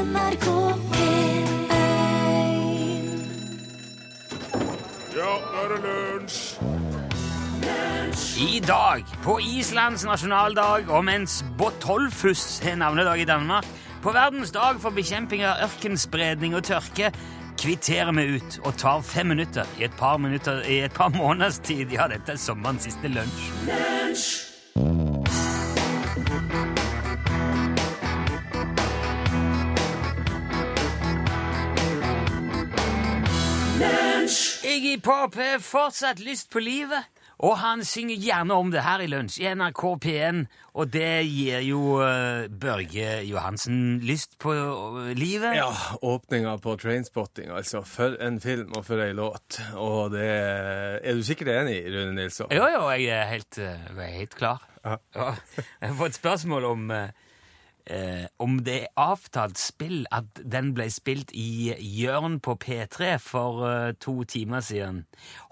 NRK P1 Ja, nå er det lunsj! I dag, på Islands nasjonaldag, og mens Botolfus er navnedag i Danmark, på verdens dag for bekjemping av ørkenspredning og tørke, kvitterer vi ut og tar fem minutter i et par, minutter, i et par måneders tid. Ja, dette er sommerens siste lunsj. Iggy Pop har fortsatt lyst på livet, og han synger gjerne om det her i lunsj i NRK P1, og det gir jo eh, Børge Johansen lyst på eh, livet. Ja, åpninga på Trainspotting, altså. For en film og for ei låt. Og det Er du sikkert enig, i, Rune Nilsson? Jo, jo, jeg er helt, eh, helt klar. Ja. Ja. Jeg har fått spørsmål om eh, om det er avtalt spill at den ble spilt i Jørn på P3 for eh, to timer siden.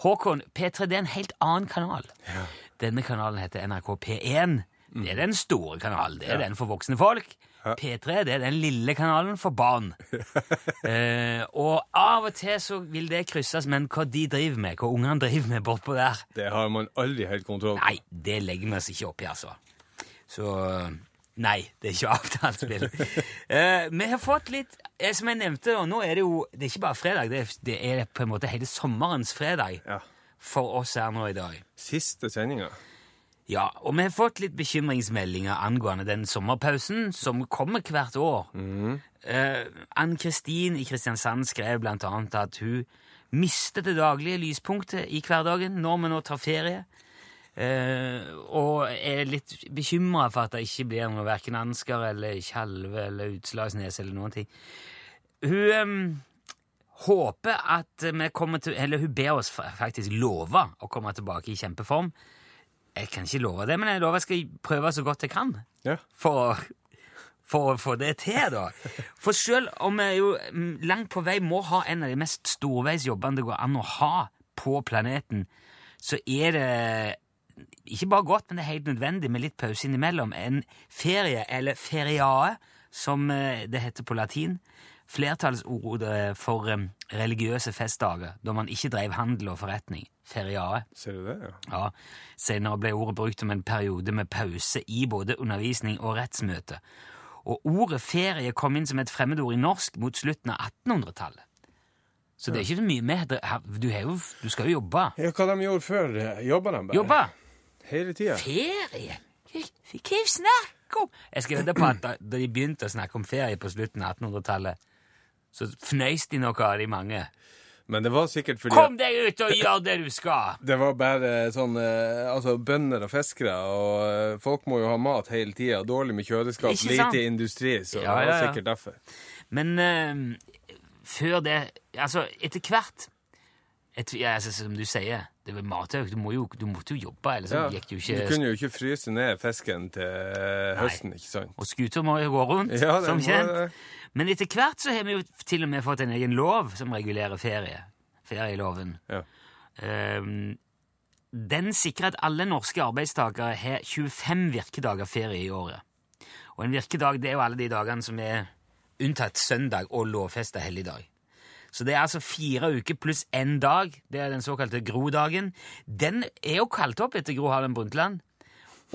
Håkon, P3 det er en helt annen kanal. Denne kanalen heter NRK P1. Det er den store kanalen. Det er den for voksne folk. P3 det er den lille kanalen for barn. eh, og av og til så vil det krysses, men hva de driver med, hva ungene driver med bortpå der Det har man aldri helt kontroll på. Nei, det legger vi oss ikke opp i, altså. Så Nei, det er ikke avtalt spill. Eh, vi har fått litt eh, Som jeg nevnte, og nå er det jo Det er ikke bare fredag, det er, det er på en måte hele sommerens fredag Ja. for oss her nå i dag. Siste sendinga. Ja, og vi har fått litt bekymringsmeldinger angående den sommerpausen som kommer hvert år. Eh, Ann-Kristin i Kristiansand skrev blant annet at hun mistet det daglige lyspunktet i hverdagen når vi nå tar ferie. Eh, og er litt bekymra for at det ikke blir noe verken Ansgar eller Tjalve eller Utslagsnes eller noen ting. Hun eh, håper at vi kommer til Eller hun ber oss faktisk love å komme tilbake i kjempeform. Jeg kan ikke love det, men jeg lover jeg skal prøve så godt jeg kan Ja. for, for å få det til, da. For selv om jeg jo langt på vei må ha en av de mest storveisjobbene det går an å ha på planeten, så er det ikke bare godt, men det er helt nødvendig med litt pause innimellom. En ferie, eller feriae, som eh, det heter på latin. Flertallsordet for eh, religiøse festdager, da man ikke drev handel og forretning. Feriae. Ser du det? Ja. Ja, Senere ble ordet brukt om en periode med pause i både undervisning og rettsmøte. Og ordet ferie kom inn som et fremmedord i norsk mot slutten av 1800-tallet. Så det er ikke så mye med du, du skal jo jobbe. ja. Hva de gjorde før? Jobba de bare? Jobbe! Hele tida? Ferie? Hva snakker er om? Jeg skal vedde på at da, da de begynte å snakke om ferie på slutten av 1800-tallet, så fnøys de nok av de mange. Men det var sikkert fordi Kom deg ut og gjør det du skal! det var bare sånn eh, Altså, bønder og fiskere, og eh, folk må jo ha mat hele tida. Dårlig med kjøleskap, lite industri, så Ja, det ja, var ja. sikkert derfor. Men uh, før det Altså, etter hvert et, ja, altså, Som du sier, det var matøk. Du, må jo, du måtte jo jobbe, ellers så Ja. gikk jo Du kunne jo ikke fryse ned fisken til eh, høsten, ikke sant? Og skuter må jo gå rundt, Ja, som kjent. det. Men etter hvert så har vi jo til og med fått en egen lov som regulerer ferie. Ferieloven. Ja. Um, den sikrer at alle norske arbeidstakere har 25 virkedager ferie i året. Og en virkedag det er jo alle de dagene som er unntatt søndag og lovfesta helligdag. Så det er altså fire uker pluss én dag. Det er den såkalte Gro-dagen. Den er jo kalt opp etter Gro Harlem Brundtland.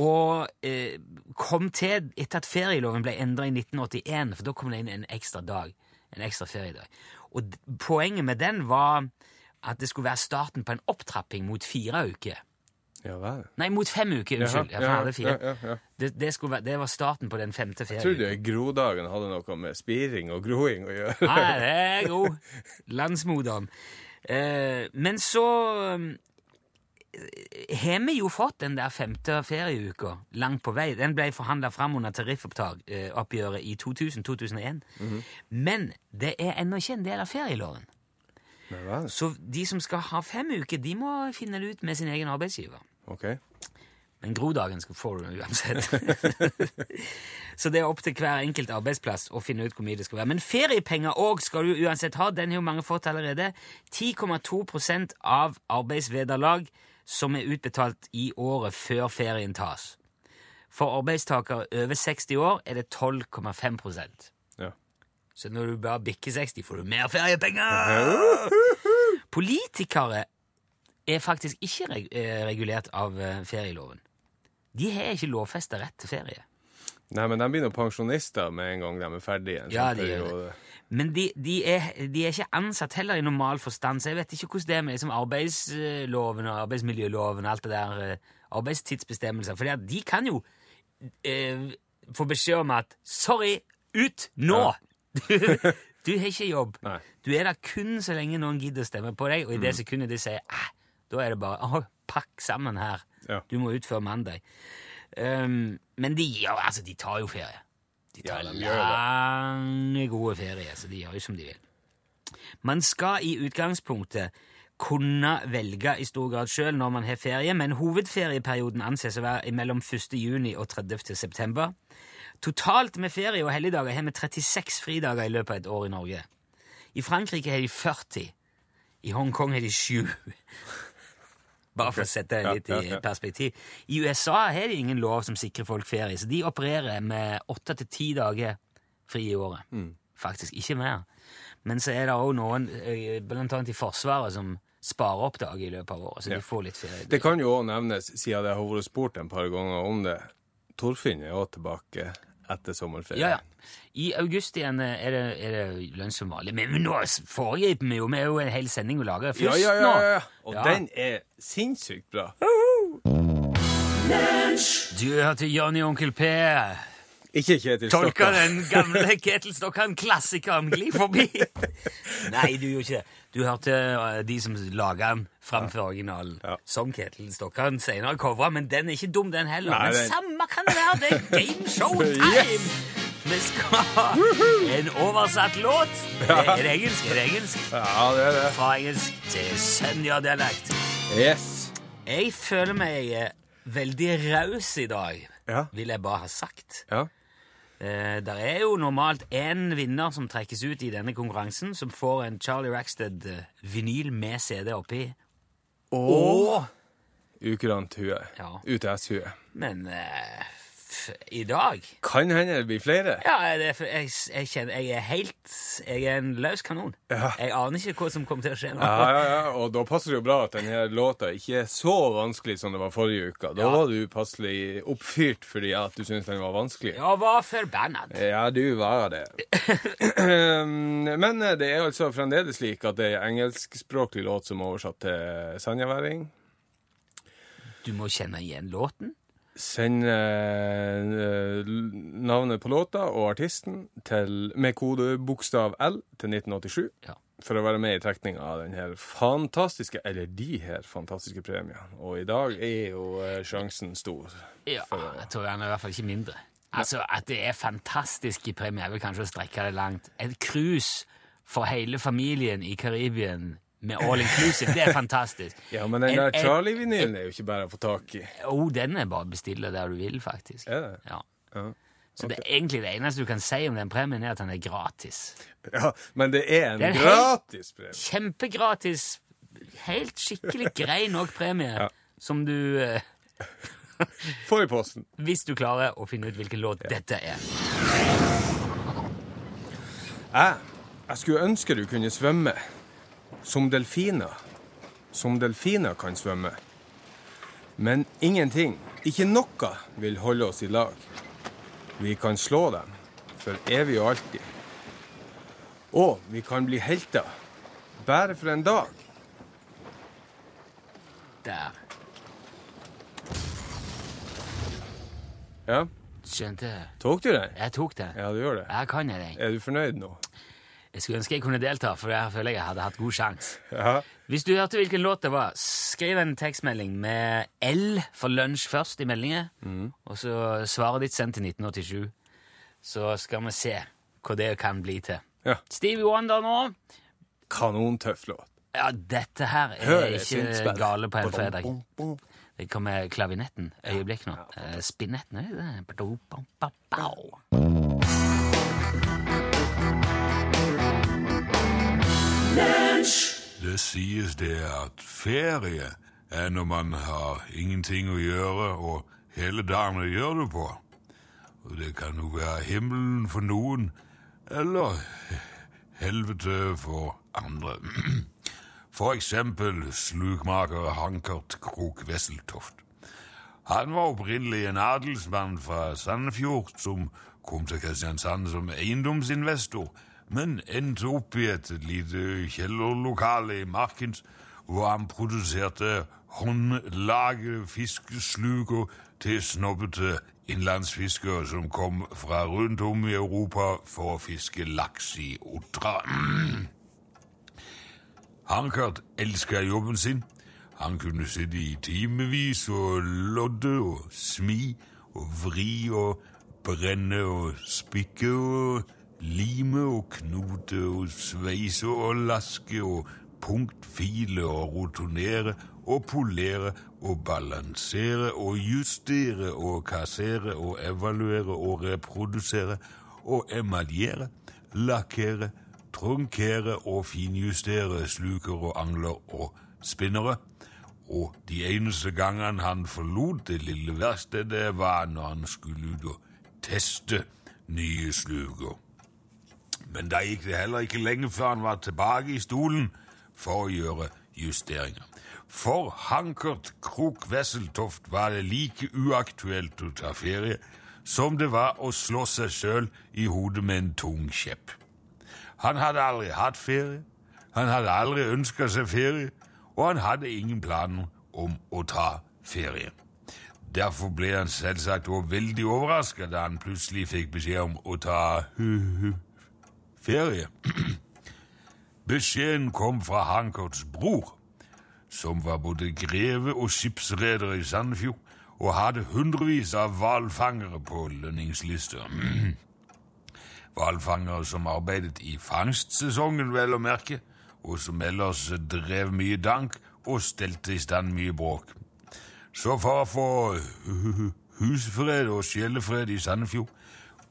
Og eh, kom til etter at ferieloven ble endra i 1981, for da kom det inn en ekstra dag. En ekstra feriedag. Og poenget med den var at det skulle være starten på en opptrapping mot fire uker. Ja vel. Nei, mot fem uker, unnskyld. Ja, Ja, ja, ja, ja. Det, det, være, det var starten på den femte Jeg trodde grodagen hadde noe med spiring og groing å gjøre. Nei, det er god. Landsmoderen. Eh, men så eh, har vi jo fått den der femte ferieuka langt på vei. Den ble forhandla fram under tariffoppgjøret i 2000-2001. Men det er ennå ikke en del av ferieloven. Så de som skal ha fem uker, de må finne det ut med sin egen arbeidsgiver. Ok. Men grodagen skal få du uansett. så det er opp til hver enkelt arbeidsplass å finne ut hvor mye det skal være. Men feriepenger òg skal du uansett ha. Den har jo mange fått allerede. 10,2% av arbeidsvederlag som er utbetalt i året før ferien tas. For arbeidstakere over 60 år er det 12,5 Ja. Så når du bare bikker 60, får du mer feriepenger! Politikere er faktisk ikke reg eh, regulert av eh, ferieloven. De har ikke lovfesta rett til ferie. Nei, men de blir nå pensjonister med en gang de er ferdige. Ja, de gjør det. Men de, de, er, de er ikke ansatt heller i normal forstand, så jeg vet ikke hvordan det er med liksom, arbeidsloven og arbeidsmiljøloven og alt det der, eh, arbeidstidsbestemmelser. For de kan jo eh, få beskjed om at 'sorry, ut nå'! Du, du har ikke jobb. Nei. Du er der kun så lenge noen gidder å stemme på deg, og i Mm. det sekundet de sier eh, da er det bare pakk sammen her. Ja. Du må ut før mandag. Um, men de, ja, altså, de tar jo ferie. De Ja, tar de lange, gode ferier, så de gjør jo som de vil. Man skal i utgangspunktet kunne velge i stor grad sjøl når man har ferie, men hovedferieperioden anses å være mellom 1. juni og 30. september. Totalt med ferie og helligdager har vi 36 fridager i løpet av et år i Norge. I Frankrike har de 40. I Hongkong har de 7. Bare for å sette det Ja, litt ja, i perspektiv. I USA har de ingen lov som sikrer folk ferie, så de opererer med åtte til ti dager fri i året. Mm. Faktisk ikke mer. Men så er det òg noen, eh, blant annet i Forsvaret, som sparer opp dager i løpet av året, så Ja. de får litt ferie. Det kan jo òg nevnes, siden jeg har vært spurt en par ganger om det, Torfinn er òg tilbake etter sommerferien. Ja, ja. I august igjen er det, er det lønn som vanlig. Men nå foregriper vi jo, vi er jo en hel sending å lage. først Først ja, ja, nå ja, ja. Og Ja. den er sinnssykt bra. Du hørte Johnny Onkel P. Ikke Kjetil Tolka Stokka. den gamle Ketil Stokkan-klassikeren gli forbi. Nei, du gjorde ikke det. Du hørte eh, de som laga den framfor originalen. Ja. Som Ketil Stokkan senere covra, men den er ikke dum, den heller. Nei, men den- samme kan det være, det er gameshow time! Yes! Vi skal ha en oversatt låt. Er er det engelsk? Er det engelsk? Ja, det er det. Fra engelsk til Sønja-dialekt. Yes. Jeg føler meg eh, veldig raus i dag, Ja. vil jeg bare ha sagt. Ja. Eh, det er jo normalt én vinner som trekkes ut i denne konkurransen, som får en Charlie Rackstead-vinyl med CD oppi. Og Ukurant hue. Ja. UTS-hue. Men eh, i dag Kan hende det blir flere. Ja, det er, jeg, jeg kjenner Jeg er helt Jeg er en løs kanon. Ja. Jeg aner ikke hva som kommer til å skje nå. Ja, ja, ja, og da passer det jo bra at denne låta ikke er så vanskelig som det var forrige uke. Da Ja. var du passelig oppfyrt fordi at du syntes den var vanskelig. Ja, hva forbanna. Ja, du var det. Men det er altså fremdeles slik at det er engelskspråklig låt som er oversatt til sanjaværing. Du må kjenne igjen låten. Send eh, navnet på låta og artisten til, med kode bokstav L til 1987 Ja. for å være med i trekninga av den her fantastiske, eller de her fantastiske premiene. Og i dag er jo eh, sjansen stor. Ja, å- jeg tror den er i hvert fall ikke mindre. Altså, At det er fantastiske premier, jeg vil kanskje strekke det langt. Et cruise for hele familien i Karibien med all inclusive, det er fantastisk. Ja, men den der Charlie-vinylen er jo ikke bare å få tak i. Oh, den er bare å bestille der du vil, faktisk. Er det? Ja. Ja. Så det er egentlig det eneste du kan si om den premien, er at den er gratis. ja, men det er en Det er en gratis premie. Kjempegratis, helt skikkelig grei nok premie, Ja. som du uh, Får i posten. Hvis du klarer å finne ut hvilken låt dette er. Jeg, jeg skulle ønske du kunne svømme som delfiner. Som delfiner kan svømme. Men ingenting, ikke noe, vil holde oss i lag. Vi kan slå dem for evig og alltid. Og vi kan bli helter. Bare for en dag. Der. Ja, Skjønte. tok du den? Jeg tok den. Ja, du gjør det. Jeg kan den. Er du fornøyd nå? Jeg skulle ønske jeg kunne delta, for jeg føler jeg hadde hatt god sjanse. Ja. Hvis du hørte hvilken låt det var, skriv en tekstmelding med L for lunsj først i meldingen, og så svaret ditt sendt til 1987. Så skal vi se hva det kan bli til. ja. Stevie Wonder nå. Kanontøff låt. Ja, dette her er Hør ikke gale på en fredag. Det kommer klavinetten. Øyeblikk nå. Eh, Spinetten, det sies det at ferie er når man har ingenting å gjøre, og hele dagen å gjøre det på. Og det kan jo være himmelen for noen, eller helvete for andre. For eksempel slukmaker Hankert Krok Wesseltoft. Han var opprinnelig en adelsmann fra Sandefjord som kom til Kristiansand som eiendomsinvestor, men endte opp i et lite kjellerlokale i Markens hvor han produserte håndlagede fiskesluker til snobbete innlandsfiskere som kom fra rundt om i Europa for å fiske laks i Otra. Hankert elska jobben sin. Han kunne sitte i timevis og lodde og smi og vri og brenne og spikke og lime og knote og sveise og laske og punktfile og rotonere og polere og balansere og justere og kassere og evaluere og reprodusere og emaljere, lakkere, trunkere og finjustere sluker og angler og spinnere. Og de eneste gangene han forlot det lille verkstedet, var når han skulle ut og teste nye sluker. Men da gikk det heller ikke lenge før han var tilbake i stolen for å gjøre justeringer. For Hankert Krok Wesseltoft var det like uaktuelt å ta ferie som det var å slå seg sjøl i hodet med en tung kjepp. Han hadde aldri hatt ferie, han hadde aldri ønska seg ferie, og han hadde ingen planer om å ta ferie. Derfor ble han selvsagt også veldig overraska da han plutselig fikk beskjed om å ta ferie. Beskjeden kom fra Hankerts bror, som var både greve og skipsreder i Sandefjord og hadde hundrevis av hvalfangere på lønningslister. Hvalfangere som arbeidet i fangstsesongen, vel å merke, og som ellers drev mye dank og stelte i stand mye bråk. Så for å få husfred og sjelefred i Sandefjord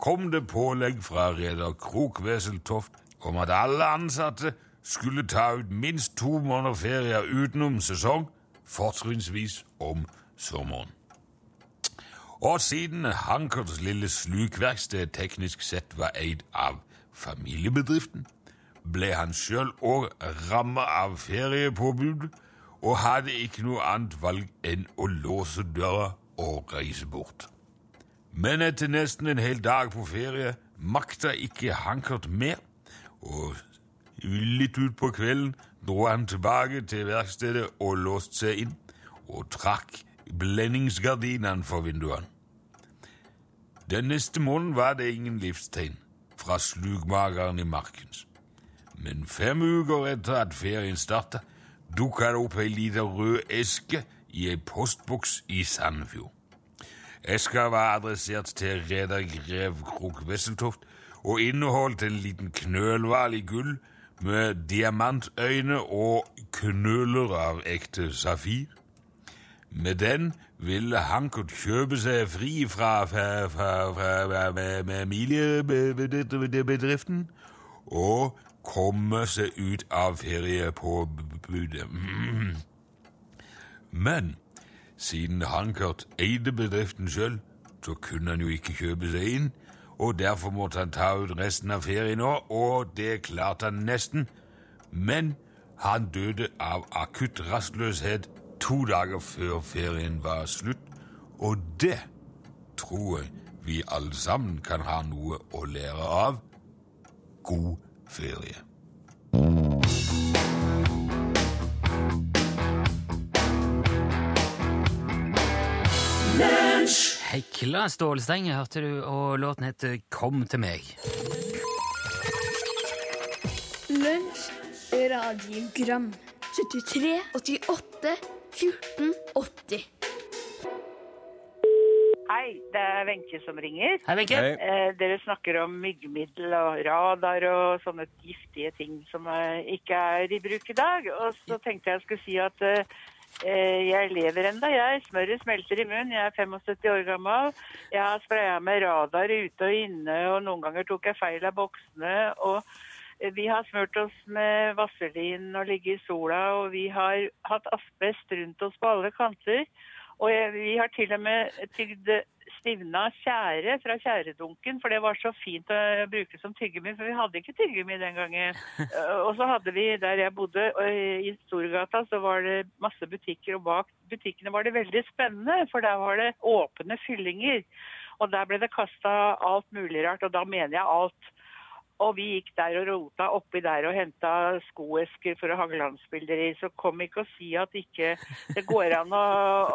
kom det pålegg fra reder Krok Weseltoft om at alle ansatte skulle ta ut minst to måneder ferie utenom sesong, fortrinnsvis om sommeren. Og siden Hankerts lille slukverksted teknisk sett var eid av familiebedriften, ble han sjøl òg ramma av feriepåbud og hadde ikke noe annet valg enn å låse døra og reise bort. Men etter nesten en hel dag på ferie makta ikke Hankert mer, og litt utpå kvelden dro han tilbake til verkstedet og låste seg inn og trakk blendingsgardinene for vinduene. Den neste måneden var det ingen livstegn fra slugmakeren i Markens. Men fem uker etter at ferien starta, dukka det opp ei lita rød eske i ei postboks i Sandefjord. Eska var adressert til reder Grev Krok Wesseltoft og inneholdt en liten knølhval i gull med diamantøyne og knøler av ekte safir. Med den ville Hankert kjøpe seg fri fra, fra familiebedriften og komme seg ut av ferie på budet. Men siden Hankert eide bedriften sjøl, så kunne han jo ikke kjøpe seg inn, og derfor måtte han ta ut resten av ferien nå, og det klarte han nesten. Men han døde av akutt rastløshet to dager før ferien var slutt, og det tror jeg vi alle sammen kan ha noe å lære av. God ferie. Hekla stålstenger hørte du, og låten heter Kom til meg. Lunsj, radiogram 73, 88, 14, 80 Hei, det er Wenche som ringer. Hei, Wenche. Eh, dere snakker om myggmiddel og radar og sånne giftige ting som eh, ikke er i bruk i dag. Og så tenkte jeg skulle si at eh, jeg lever enda, jeg. Smøret smelter i munnen. Jeg er 75 år gammel. Jeg har spraya med radar ute og inne, og noen ganger tok jeg feil av boksene. og eh, vi har smurt oss med vaselin og ligget i sola, og vi har hatt asbest rundt oss på alle kanter. Og jeg, vi har til og med tygd stivna tjære fra tjæredunken, for det var så fint å bruke som tyggegummi, for vi hadde ikke tyggegummi den gangen. Eh, Og så hadde vi, der jeg bodde, i Storgata, så var det masse butikker, og bak butikkene var det veldig spennende, for der var det åpne fyllinger. Og der ble det kasta alt mulig rart, og da mener jeg alt. Og vi gikk der og rota oppi der og henta skoesker for å ha glansbilder i. Så kom ikke og si at ikke det går an å,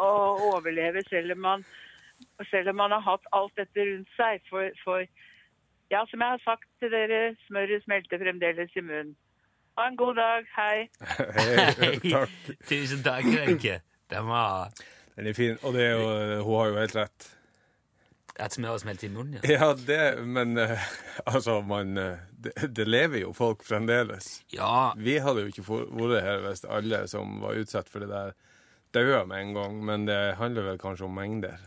å overleve selv om, man, selv om man har hatt alt dette rundt seg. For, for ja, som jeg har sagt til dere, smøret smelter fremdeles i munnen. Ha en god dag. Hei. Hei, takk. Tusen takk, Wenche. Den var Den er fin. Og det er jo, hun har jo helt rett. At smøret smelter i munnen, ja. Ja, det, men eh, altså, man eh, det, det lever jo folk fremdeles. Ja, Vi hadde jo ikke for- vært her hvis alle som var utsatt for det der, daua med en gang. Men det handler vel kanskje om mengder.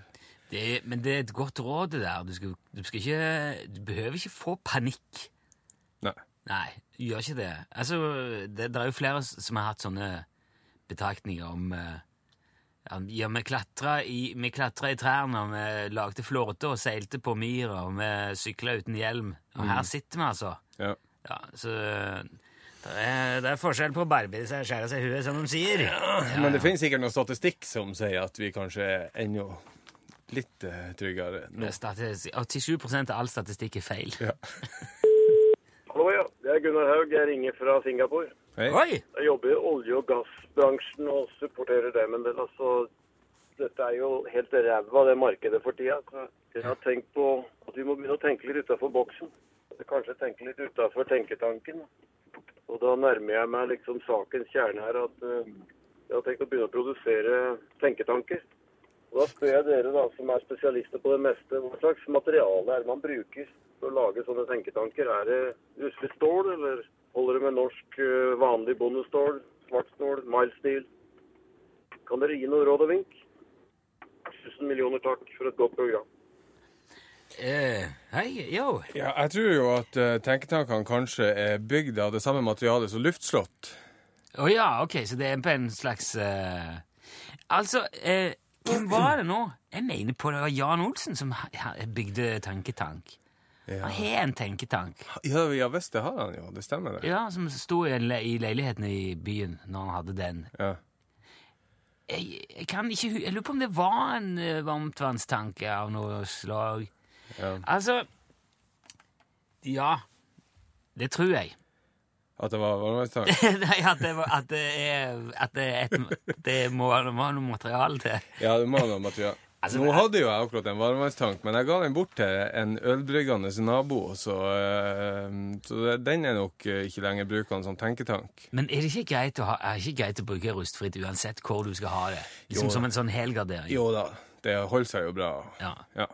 det, men det er et godt råd, det der. Du, skal, du, skal ikke, du behøver ikke få panikk. Nei. Nei, gjør ikke det. Altså, det, det er jo flere som har hatt sånne betraktninger om eh, ja, ja, vi klatra i, vi klatra i trærne, og vi lagde flåte og seilte på myra, og vi sykla uten hjelm. Og her sitter vi, altså. Ja. Ja, så det er, det er forskjell på å barbie seg og skjære seg i huet, som de sier. Ja, Men det finnes sikkert noen statistikk som sier at vi kanskje er ennå litt uh, tryggere nå. Statis- 87 av all statistikk er feil. Ja. Hallo, ja. Det er Gunnar Haug. Jeg ringer fra Singapore. Hei. Hei. Jeg jobber i olje- og gassbransjen og supporterer dem en del. Altså, dette er jo helt ræva, det markedet for tida. Jeg har tenkt på at vi må begynne å tenke litt utafor boksen. Kanskje tenke litt utafor tenketanken. Og da nærmer jeg meg liksom sakens kjerne her at eh, jeg har tenkt å begynne å produsere tenketanker. Og Da spør jeg dere da, som er spesialister på det meste, hva slags materiale er det man bruker for å lage sånne tenketanker? Er det russelig stål, eller holder det med norsk eh, vanlig bondestål, svartstål, stål. Kan dere gi noe råd og vink? Tusen millioner takk for et godt program. Eh, hei, jo. Ja, jeg tror jo at uh, tenketankene kanskje er bygd av det samme materialet som luftslott. Å ja, ok, så det er på en slags uh... Altså, uh, hvem var det nå? Jeg mener på det var Jan Olsen som bygde Tanketank. Ja, Han har en tenketank. ja, ja visst, det har han jo. Det stemmer, det. Ja, Som sto i, le i leiligheten i byen når han hadde den. Ja. Jeg, jeg kan ikke Jeg lurer på om det var en uh, varmtvannstanke av noe slag. Ja. Altså Ja. Det tror jeg. At det var varmtvannstank? Nei, at det, var, at det er At det, et, det må være noe materiale til. Ja, det må ha noe materiale. Altså, Nå hadde jo jeg akkurat en varmtvannstank, men jeg ga den bort til en ølbryggende nabo, så, eh, så den er nok eh, ikke lenger brukende som tenketank. Men er det ikke greit å, ha, er det ikke greit å bruke rustfritt uansett hvor du skal ha det? Liksom Jo. som en sånn helgardering? Jo da, det holder seg jo bra. Ja. Ja.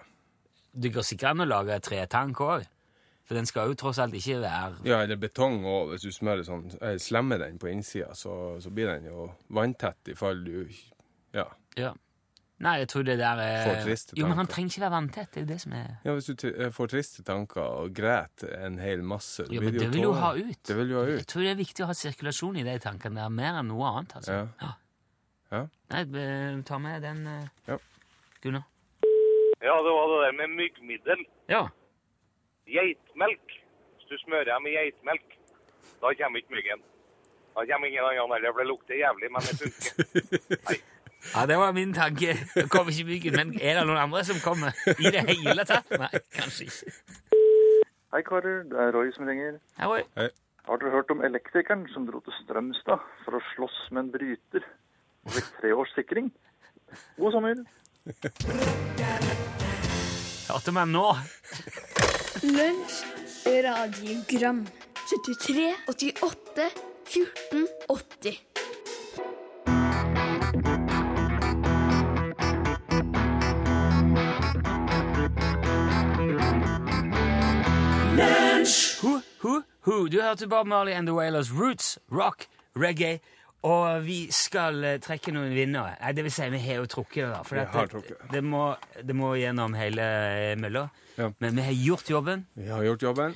Det går sikkert an å lage tretank òg. For den skal jo tross alt ikke være Ja, eller betong òg. Hvis du smører sånn, eh, slemmer den på innsida, så, så blir den jo vanntett i fall du Ja. Ja. Nei, jeg tror det der er Får triste tanker. Jo, men han trenger ikke være vanntett. Det er jo det som er ja hvis du eh, får triste tanker og græter en hel masse Ja, men det vil du ha ut. Det vil du ha ut. Jeg tror det er viktig å ha sirkulasjon i de tankene der, mer enn noe annet. altså. Ja. Ja. Nei, eh, ta med den, eh, Ja. Gunnar. Ja, det var det der med myggmiddel. Ja. Geitmelk. Hvis du smører dem i geitmelk, da kommer ikke myggen. Da kommer ingen annen heller, for det lukter jævlig, men det funker. ja, det var min tanke. Det kommer ikke mye, men er det noen andre som kommer i det hele tatt? Nei, kanskje ikke. Hei karer, det er Roy som ringer. Hei, Roy. Har dere hørt om elektrikeren som dro til Strømstad for å slåss med en bryter og fikk tre års sikring? God sommer! Hørte meg nå? Lunsj, radiogram 73, 88, 14, 80 Hu, hu. Du hørte Bob Marley and The Wailers Roots, rock, reggae. Og vi skal eh, trekke noen vinnere. Nei, det vil si, vi har jo trukket det, da. For Vi har det, trukket. det, må, det må gjennom hele eh, mølla. Ja. Men vi har gjort jobben. Vi har gjort jobben.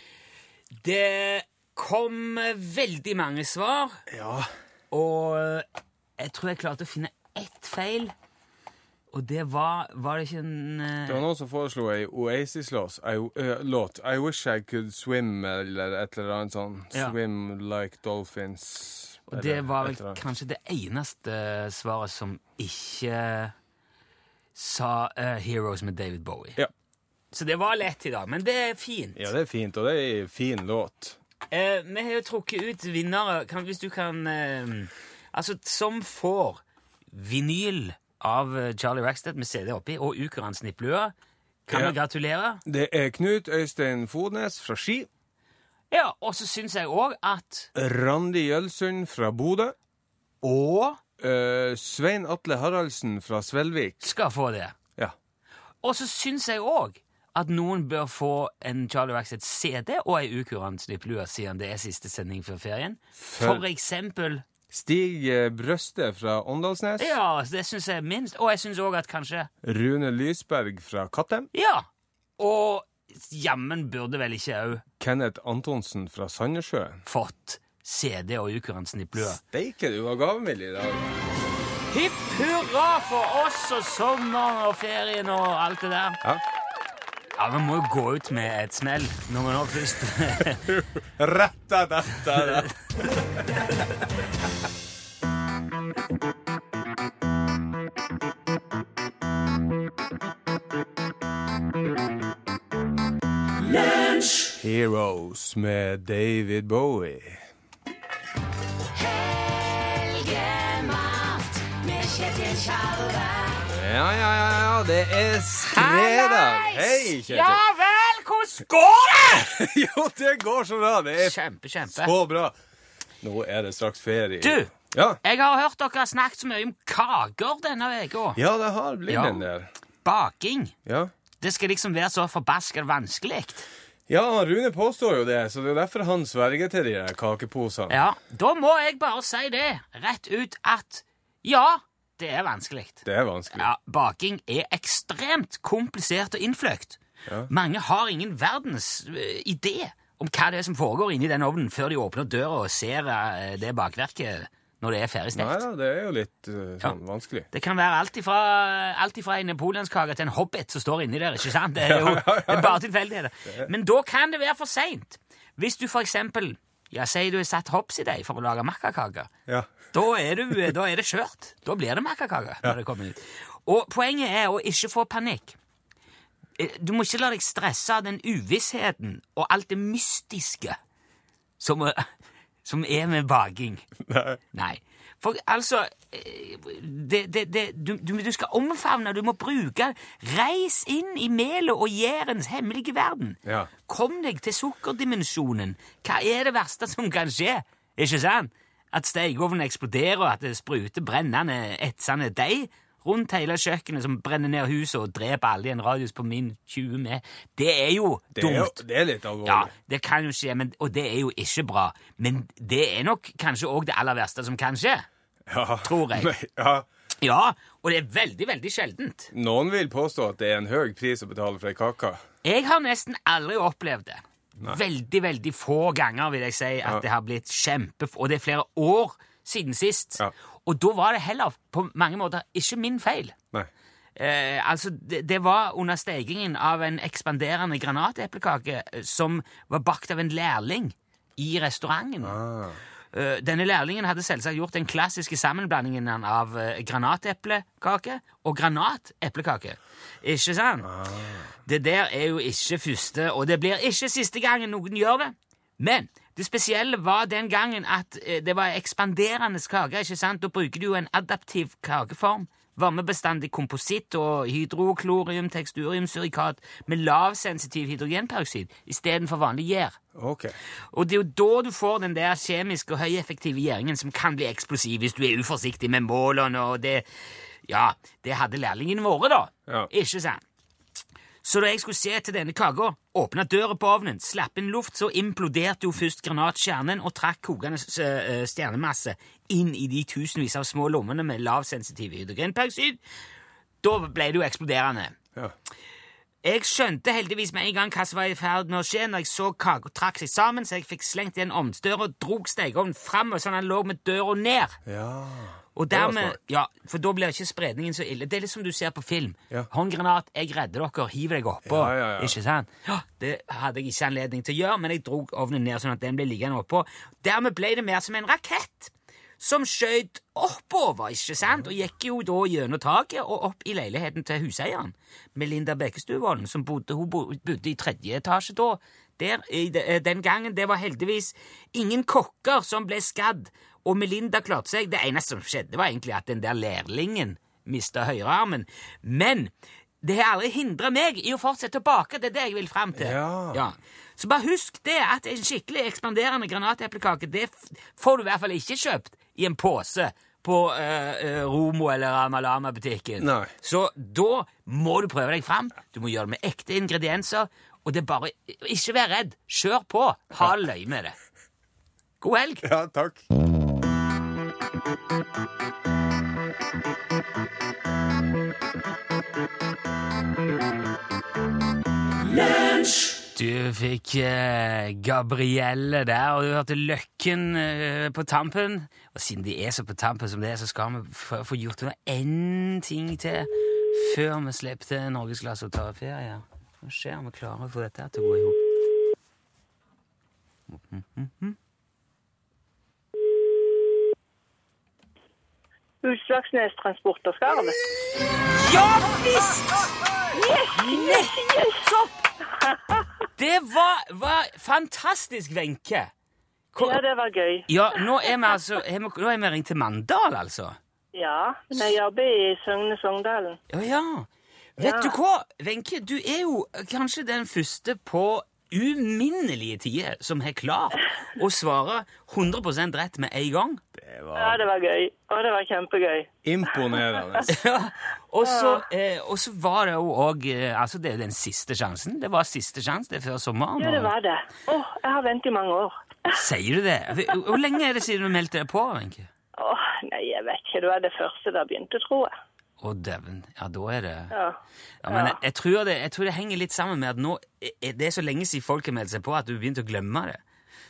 Det kom veldig mange svar, Ja. og jeg tror jeg klarte å finne ett feil. Og det var Var det ikke en eh, Det var noen som foreslo ei Oasis-låt. låt. I wish I could swim, eller et eller annet sånn. Ja. Swim like dolphins. Og det var vel kanskje det eneste svaret som ikke sa uh, Heroes med David Bowie. Ja. Så det var lett i dag, men det er fint. Ja, det er fint, og det er ei fin låt. Eh, vi har jo trukket ut vinnere. Kan, hvis du kan eh, Altså, som får vinyl av eh, Charlie Rackstead med CD oppi, og Ukurans snipplue, kan vi gratulere. Det er Knut Øystein Fodnes fra Ski. Ja, og så syns jeg òg at Randi Jølsund fra Bodø. Og eh, Svein Atle Haraldsen fra Svelvik. skal få det. Ja. Og så syns jeg òg at noen bør få en Charlie Rackstead CD og ei Ukurant snipplue, siden det er siste sending før ferien. For- For eksempel Stig eh, Brøste fra Åndalsnes. Ja, det syns jeg minst. Og jeg syns òg at kanskje Rune Lysberg fra Kattem. Ja. Og jammen burde vel ikke òg Kenneth Antonsen fra Sandnessjø. fått CD og Ukurant snipplue. Steike, du var gavmild i dag. Hipp hurra for oss og sommeren og ferien og alt det der. Ja. Ja, Vi må jo gå ut med et smell når vi nå først Retta dette! Heroes med David Bowie. Ja, ja, ja, ja, det er fredag. Hei, Kjetil. Ja vel, hvordan går det? Jo, det går så bra. Det er Kjempe, kjempe. så bra. Nå er det straks ferie. Du! Ja, Jeg har hørt dere har snakket så mye om kaker denne uka. ja det har blitt Ja. en del. Baking. Ja. Det skal liksom være så forbasket vanskelig. ja, Rune påstår jo det, så det er derfor han sverger til de der kakeposene. Ja, Da må jeg bare si det rett ut at ja, det er vanskelig. Det er vanskelig. Ja, Baking er ekstremt komplisert og innfløkt. Mange har ingen verdens eh, idé om hva det er som foregår inni den ovnen før de åpner døra og ser eh, det bakverket når det er ferdig Nei stekt. da, det er jo litt eh, sånn vanskelig. Det kan være alt ifra, alt ifra en napoleonskake til en hobbit som står inni der. ikke sant? Det er jo det er bare tilfeldigheter. Men da kan det være for seint. Hvis du for eksempel ja, sier du har satt hops i deg for å lage makkakaker. Ja. Da er, du, da er det skjørt. Da blir det makkakake. når det kommer ut. Og poenget er å ikke få panikk. Eh, Du må ikke la deg stresse av den uvissheten og alt det mystiske som, eh, som er med baking. Nei. Nei. For altså eh, det, det, det, du, du, du skal omfavne, du må bruke Reis inn i melet og gjærens hemmelige verden. Ja. Kom deg til sukkerdimensjonen. Hva er det verste som kan skje? Ikke sant? At stekeovnen eksploderer, og at det spruter brennende, etsende deig rundt hele kjøkkenet som brenner ned huset og dreper alle i en radius på min 20 med. Det er jo Det er, jo, det er litt alvorlig. Ja, det kan jo skje, men, og det er jo ikke bra. Men det er nok kanskje òg det aller verste som kan skje. Ja. tror jeg. Men, ja. Ja, og det er veldig, veldig sjeldent. Noen vil påstå at det er en høy pris å betale for ei kake. Jeg har nesten aldri opplevd det. Veldig, veldig få ganger vil jeg si at det har blitt kjempe... Og det er flere år siden sist. Ja. Og da var det heller på mange måter ikke min feil. Nei. Eh, altså, det, det var under stekingen av en ekspanderende granateplekake eh, som var bakt av en lærling i restauranten. Eh, denne lærlingen hadde selvsagt gjort den klassiske sammenblandingen av eh, granateplekake og granateplekake. Ikke sant? Det der er jo ikke første, og det blir ikke siste gangen noen gjør det. Men det spesielle var den gangen at eh, det var ekspanderende kake. ikke sant? Da bruker du jo en adaptiv kakeform. Varmebestandig kompositt og hydroklorium, teksturium, surikat med lavsensitiv hydrogenperoksid istedenfor vanlig gjær. Ok. Og det er jo da du får den der kjemiske og høyeffektive gjæringen som kan bli eksplosiv hvis du er uforsiktig med målene, og det Ja, det hadde lærlingen våre, da. Ja. Ikke sant? Så da jeg skulle se til denne kaka, åpna døra på ovnen, slapp inn luft, så imploderte jo først granatkjernen og trakk kokende eh, stjernemasse inn i de tusenvis av små lommene med lavsensitiv hydrogenperoksid. Da ble det jo eksploderende. Ja. Jeg skjønte heldigvis med en gang hva som var i ferd med å skje når jeg så kaka trakk seg sammen, så jeg fikk slengt igjen ovnsdøra og drog stekeovnen fram, sånn han lå med døra ned. ja. Og dermed, ja, For da blir ikke spredningen så ille. Det er litt som du ser på film. Ja. Håndgranat, jeg redder dere, hiver deg oppå. Ja, ja, ja. Ikke sant? Ja, Det hadde jeg ikke anledning til å gjøre, men jeg dro ovnen ned sånn at den ble liggende oppå. Dermed ble det mer som en rakett som skjøt oppover, ikke sant? Og gikk jo da gjennom taket og opp i leiligheten til huseieren. Melinda Bekkestuvolden, som bodde, hun bodde i tredje etasje da. Der, i eh, den gangen det var heldigvis ingen kokker som ble skadd, og Melinda klarte seg. Det eneste som skjedde, var egentlig at den der lærlingen mista høyrearmen. Men det har aldri hindra meg i å fortsette å bake. Det er det jeg vil fram til. Ja. Så bare husk det, at en skikkelig ekspanderende granateplekake det får du i hvert fall ikke kjøpt i en pose på eh, eh, Romo eller Amalama-butikken. Så da må du prøve deg fram. Du må gjøre det med ekte ingredienser. Og det er bare Ikke vær redd. Kjør på. Ha løye med det. God helg. Ja, takk. Du fikk eh, Gabrielle der, og du hørte Løkken eh, på tampen. Og siden de er så på tampen som det er, så skal vi få gjort unna én ting til før vi slipper til norgesklasse og tar ferie. Hva skjer om vi klarer å få dette til å gå i hop? Utslagsnes Transport og Skarv. Ja visst! Nettopp! Det var, var fantastisk, Wenche. Ja, det var gøy. Ja, nå er vi altså er vi, Nå er vi ringt til Mandal, altså. Ja, men jeg jobber i Søgne Sogndalen. Ja, ja. Vet Ja. du hva, Wenche? Du er jo kanskje den første på uminnelige tider som har klart å svare 100% rett med en gang. Ja, det var gøy. Og det var kjempegøy. Imponerende. Ja, og så, eh, var det jo òg eh, Altså, det er jo den siste sjansen. Det var siste sjanse, det er før sommeren. Ja, det var det. Åh, jeg har ventet i mange år. Sier du det? Hvor lenge er det siden du meldte deg på, Wenche? Åh, nei, jeg vet ikke. Det var det første da begynte, tror jeg. Å, dæven. Ja, da er det Ja. Ja, men jeg, jeg, tror det, jeg tror det henger litt sammen med at nå er det er så lenge siden folk har meldt seg på at du begynte å glemme det.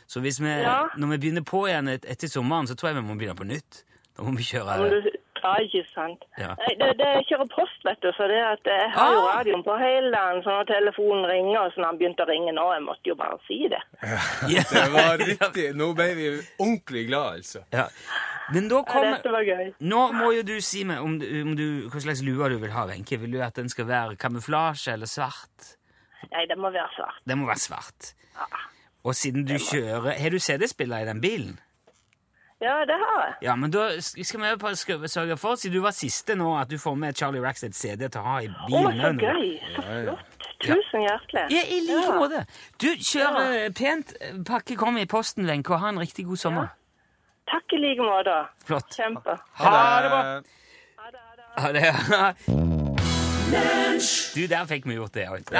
Så vi, Ja. når vi begynner på igjen et, etter sommeren, så tror jeg vi må begynne på nytt. Da må vi kjøre ja, ikke sant. Ja. Det, det jeg kjører post, vet du, så det at jeg har jo Ah. radioen på hele dagen, så når telefonen ringer, og så når han begynte å ringe nå, jeg måtte jo bare si det. Ja. Det var riktig. Nå ble vi ordentlig glad, altså. Ja. Men da Ja, dette var gøy. Nå må jo du si meg om, om du, hva slags lue du vil ha, Wenche. Vil du at den skal være kamuflasje eller svart? Nei, det må være svart. Den må være svart. Ja. Og siden du kjører Har du CD-spiller i den bilen? Ja, det har jeg. Ja, men da skal vi bare sørge for, siden du var siste nå, at du får med Charlie Rackstead CD til å ha i Å, så gøy. Så flott. Tusen hjertelig. Ja, i like Ja. måte. Du, kjør ja. pent. Pakke kom i posten, Wenche, og ha en riktig god sommer. Takk i like måte. Flott. Kjempe. Ha det bra. Ha det. Du, der fikk vi gjort det òg.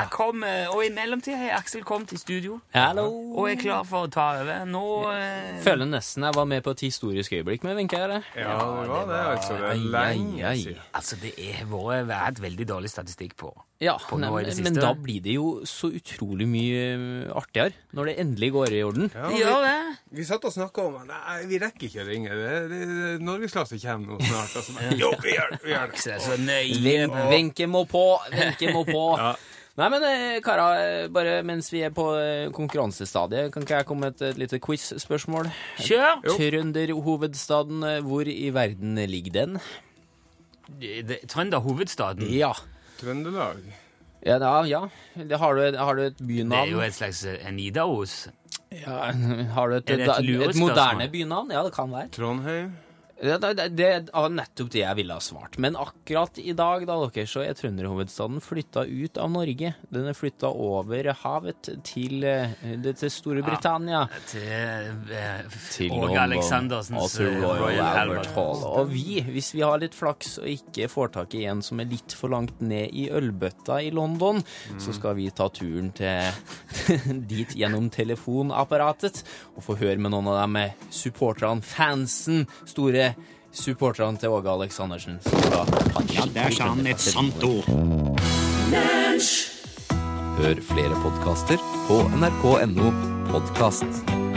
Og i mellomtida har Aksel kommet i studio Hallo. og er klar for å ta over. Nå eh, Føler nesten jeg var med på et historisk øyeblikk med Wenche her. jeg. Ja, det var det, altså. Det er lenge siden. Altså, det har vært veldig dårlig statistikk på. Ja, På nei, men, men da blir det jo så utrolig mye eh, artigere når det endelig går i orden. Ja, vi, ja, det. vi satt og snakka om Nei, vi rekker ikke å ringe. Det, det, Norgesklasse kommer nå snart. Altså. Men, jo, vi gjør det! Vi gjør det. Så, så nøye Wenche må på! Wenche må på! Ja. Nei, men kara, karer, eh, bare mens vi er på eh, konkurransestadiet, kan ikke jeg komme med et, et lite quiz-spørsmål? Kjør! Trønderhovedstaden, eh, hvor i verden ligger den? Trønderhovedstaden. Ja. Trøndelag. Ja, da, ja. Det har, du, har du et Det er jo et slags eh, Nidaros. Ja, har du et, et, et et moderne bynavn? Ja, det kan være. Trondheim. Ja, det, det, det er nettopp det jeg ville ha svart. Men akkurat i dag da, dere, så er trønderhovedstaden flytta ut av Norge. Den er flytta over havet til, eh, til Storbritannia. Til, eh, Til Åge Aleksandersens eh, Royal, Albert Hall. Og vi, hvis vi har litt flaks og ikke får tak i en som er litt for langt ned i ølbøtta i London, så skal vi ta turen til dit gjennom telefonapparatet og få høre med noen av de supporterne, fansen, store supporterne til Åge Aleksandersen. Som skal ja, der sa han et sant ord. Hør flere podkaster på nrk.no podkast.